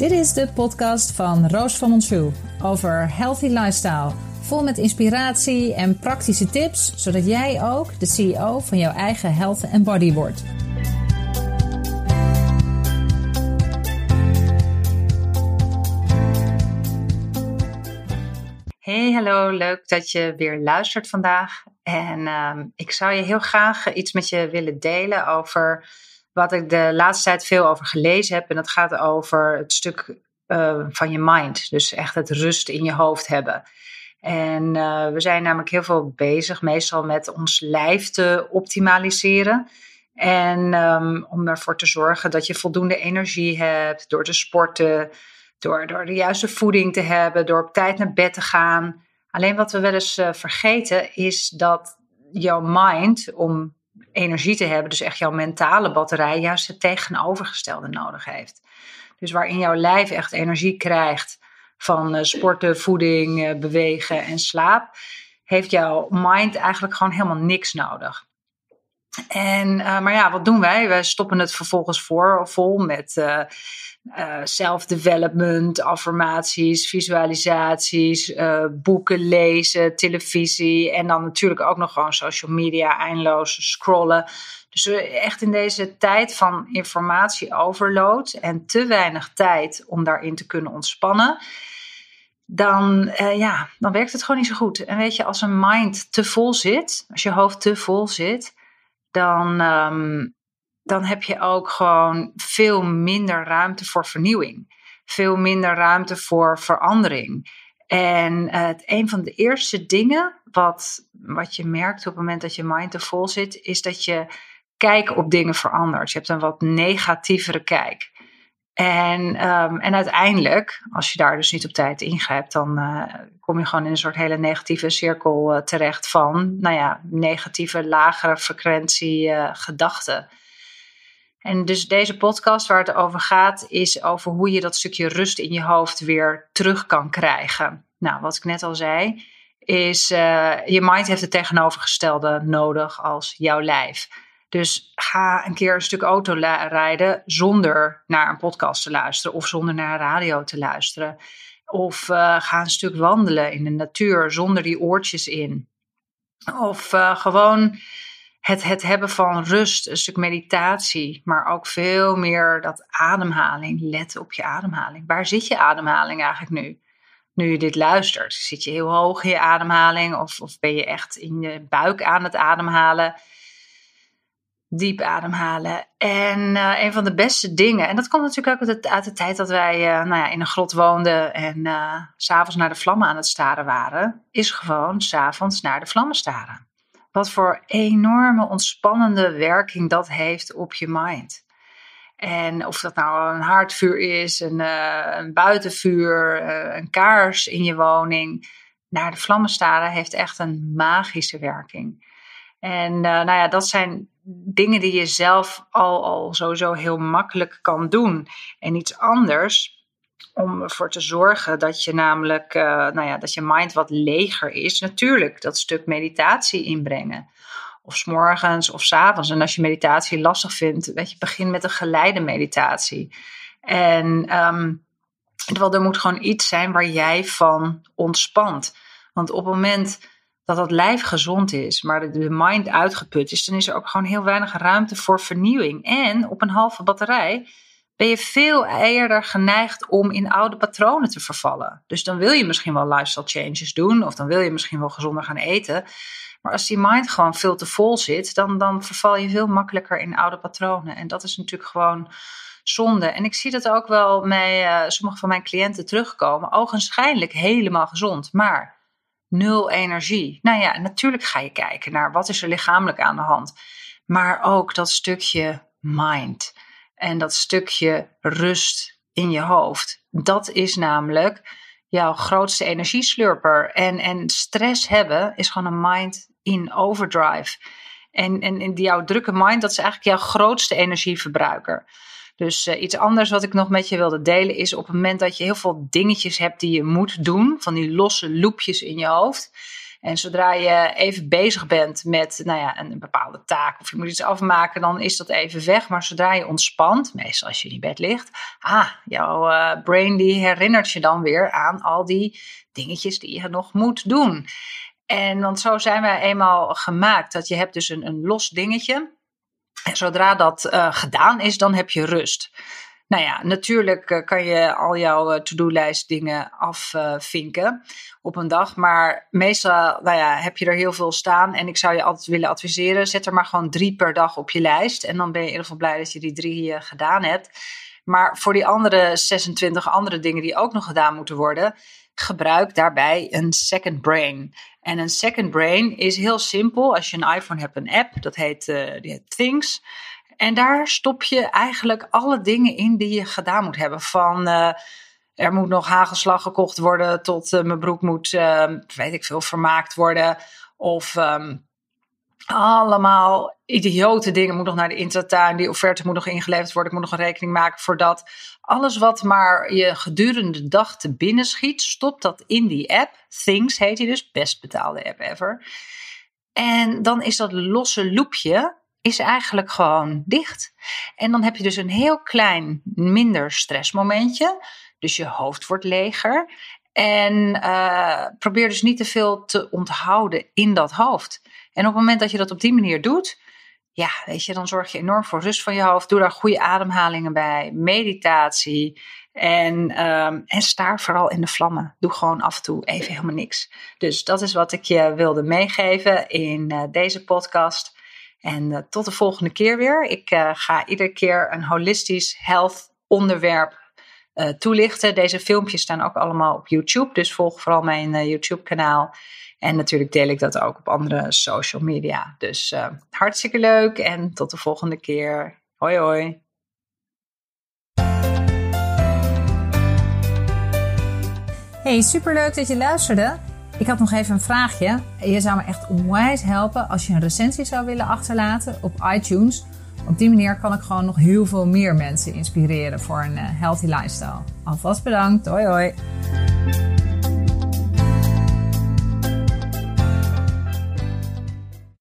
Dit is de podcast van Roos van Monsou over healthy lifestyle. Vol met inspiratie en praktische tips, zodat jij ook de CEO van jouw eigen health en body wordt. Hey, hallo, leuk dat je weer luistert vandaag. En uh, ik zou je heel graag iets met je willen delen over wat ik de laatste tijd veel over gelezen heb. En dat gaat over het stuk uh, van je mind. Dus echt het rust in je hoofd hebben. En uh, we zijn namelijk heel veel bezig, meestal met ons lijf te optimaliseren. En um, om ervoor te zorgen dat je voldoende energie hebt door te sporten, door, door de juiste voeding te hebben, door op tijd naar bed te gaan. Alleen wat we wel eens uh, vergeten is dat jouw mind, om energie te hebben, dus echt jouw mentale batterij, juist het tegenovergestelde nodig heeft. Dus waarin jouw lijf echt energie krijgt van uh, sporten, voeding, uh, bewegen en slaap, heeft jouw mind eigenlijk gewoon helemaal niks nodig. En, uh, maar ja, wat doen wij? Wij stoppen het vervolgens voor, vol met uh, self-development, affirmaties, visualisaties, uh, boeken lezen, televisie en dan natuurlijk ook nog gewoon social media, eindeloos scrollen. Dus echt in deze tijd van informatie overload en te weinig tijd om daarin te kunnen ontspannen, dan, uh, ja, dan werkt het gewoon niet zo goed. En weet je, als een mind te vol zit, als je hoofd te vol zit, dan, um, dan heb je ook gewoon veel minder ruimte voor vernieuwing. Veel minder ruimte voor verandering. En uh, een van de eerste dingen wat, wat je merkt op het moment dat je mind te vol zit, is dat je kijk op dingen verandert. Je hebt een wat negatievere kijk. En, um, en uiteindelijk, als je daar dus niet op tijd ingrijpt, dan uh, kom je gewoon in een soort hele negatieve cirkel uh, terecht van, nou ja, negatieve, lagere frequentie gedachten. En dus deze podcast waar het over gaat, is over hoe je dat stukje rust in je hoofd weer terug kan krijgen. Nou, wat ik net al zei, is uh, je mind heeft het tegenovergestelde nodig als jouw lijf. Dus ga een keer een stuk auto rijden zonder naar een podcast te luisteren of zonder naar radio te luisteren. Of uh, ga een stuk wandelen in de natuur zonder die oortjes in. Of uh, gewoon het, het hebben van rust, een stuk meditatie, maar ook veel meer dat ademhaling. Let op je ademhaling. Waar zit je ademhaling eigenlijk nu? Nu je dit luistert, zit je heel hoog in je ademhaling of, of ben je echt in je buik aan het ademhalen? Diep ademhalen. En uh, een van de beste dingen, en dat komt natuurlijk ook uit de, uit de tijd dat wij uh, nou ja, in een grot woonden en uh, s'avonds naar de vlammen aan het staren waren, is gewoon s'avonds naar de vlammen staren wat voor enorme ontspannende werking dat heeft op je mind. En of dat nou een haardvuur is, een, uh, een buitenvuur, uh, een kaars in je woning, naar de vlammen staren heeft echt een magische werking. En uh, nou ja, dat zijn dingen die je zelf al, al sowieso heel makkelijk kan doen. En iets anders om ervoor te zorgen dat je namelijk, uh, nou ja, dat je mind wat leger is. Natuurlijk, dat stuk meditatie inbrengen. Of s morgens of s avonds. En als je meditatie lastig vindt, weet je, begin met een geleide meditatie. En um, er moet gewoon iets zijn waar jij van ontspant. Want op het moment dat dat lijf gezond is, maar de mind uitgeput is, dan is er ook gewoon heel weinig ruimte voor vernieuwing. En op een halve batterij ben je veel eerder geneigd om in oude patronen te vervallen. Dus dan wil je misschien wel lifestyle changes doen, of dan wil je misschien wel gezonder gaan eten. Maar als die mind gewoon veel te vol zit, dan, dan verval je veel makkelijker in oude patronen. En dat is natuurlijk gewoon zonde. En ik zie dat ook wel bij uh, sommige van mijn cliënten terugkomen. Ogenschijnlijk helemaal gezond, maar nul energie. Nou ja, natuurlijk ga je kijken naar wat is er lichamelijk aan de hand. Maar ook dat stukje mind. En dat stukje rust in je hoofd. Dat is namelijk jouw grootste energieslurper. En, en stress hebben is gewoon een mind in overdrive. En, en, en jouw drukke mind, dat is eigenlijk jouw grootste energieverbruiker. Dus uh, iets anders wat ik nog met je wilde delen is op het moment dat je heel veel dingetjes hebt die je moet doen, van die losse loepjes in je hoofd, En zodra je even bezig bent met nou ja, een, bepaalde taak of je moet iets afmaken, dan is dat even weg. Maar zodra je ontspant, meestal als je in bed ligt, ah, jouw uh, brain die herinnert je dan weer aan al die dingetjes die je nog moet doen. En want zo zijn wij eenmaal gemaakt. Dat je hebt dus een, een los dingetje. En zodra dat uh, gedaan is, dan heb je rust. Nou ja, natuurlijk uh, kan je al jouw uh, to-do-lijst dingen afvinken op een dag. Maar meestal nou ja, heb je er heel veel staan. En ik zou je altijd willen adviseren, zet er maar gewoon drie per dag op je lijst. En dan ben je in ieder geval blij dat je die drie gedaan hebt. Maar voor die andere 26 andere dingen die ook nog gedaan moeten worden, gebruik daarbij een second brain. En een second brain is heel simpel. Als je een iPhone hebt, een app, dat heet, die heet Things. En daar stop je eigenlijk alle dingen in die je gedaan moet hebben. Van uh, er moet nog hagelslag gekocht worden tot uh, mijn broek moet, weet ik veel, vermaakt worden. Of um, allemaal idiote dingen. Moet nog naar de intratuin. Die offerte moet nog ingeleverd worden. Ik moet nog een rekening maken voor dat. Alles wat maar je gedurende de dag te binnen schiet, stop dat in die app. Things heet die dus. Best betaalde app ever. En dan is dat losse loopje is eigenlijk gewoon dicht. En dan heb je dus een heel klein, minder stressmomentje. Dus je hoofd wordt leger. En uh, probeer dus niet te veel te onthouden in dat hoofd. En op het moment dat je dat op die manier doet, ja, weet je, dan zorg je enorm voor rust van je hoofd. Doe daar goede ademhalingen bij, meditatie. En, um, staar vooral in de vlammen. Doe gewoon af en toe even helemaal niks. Dus dat is wat ik je wilde meegeven in uh, deze podcast. En uh, tot de volgende keer weer. Ik uh, ga iedere keer een holistisch health onderwerp toelichten. Deze filmpjes staan ook allemaal op YouTube. Dus volg vooral mijn YouTube kanaal. En natuurlijk deel ik dat ook op andere social media. Dus hartstikke leuk en tot de volgende keer. Hoi hoi. Hey, superleuk dat je luisterde. Ik had nog even een vraagje. Je zou me echt onwijs helpen als je een recensie zou willen achterlaten op iTunes. Op die manier kan ik gewoon nog heel veel meer mensen inspireren voor een eh, healthy lifestyle. Alvast bedankt. Hoi hoi.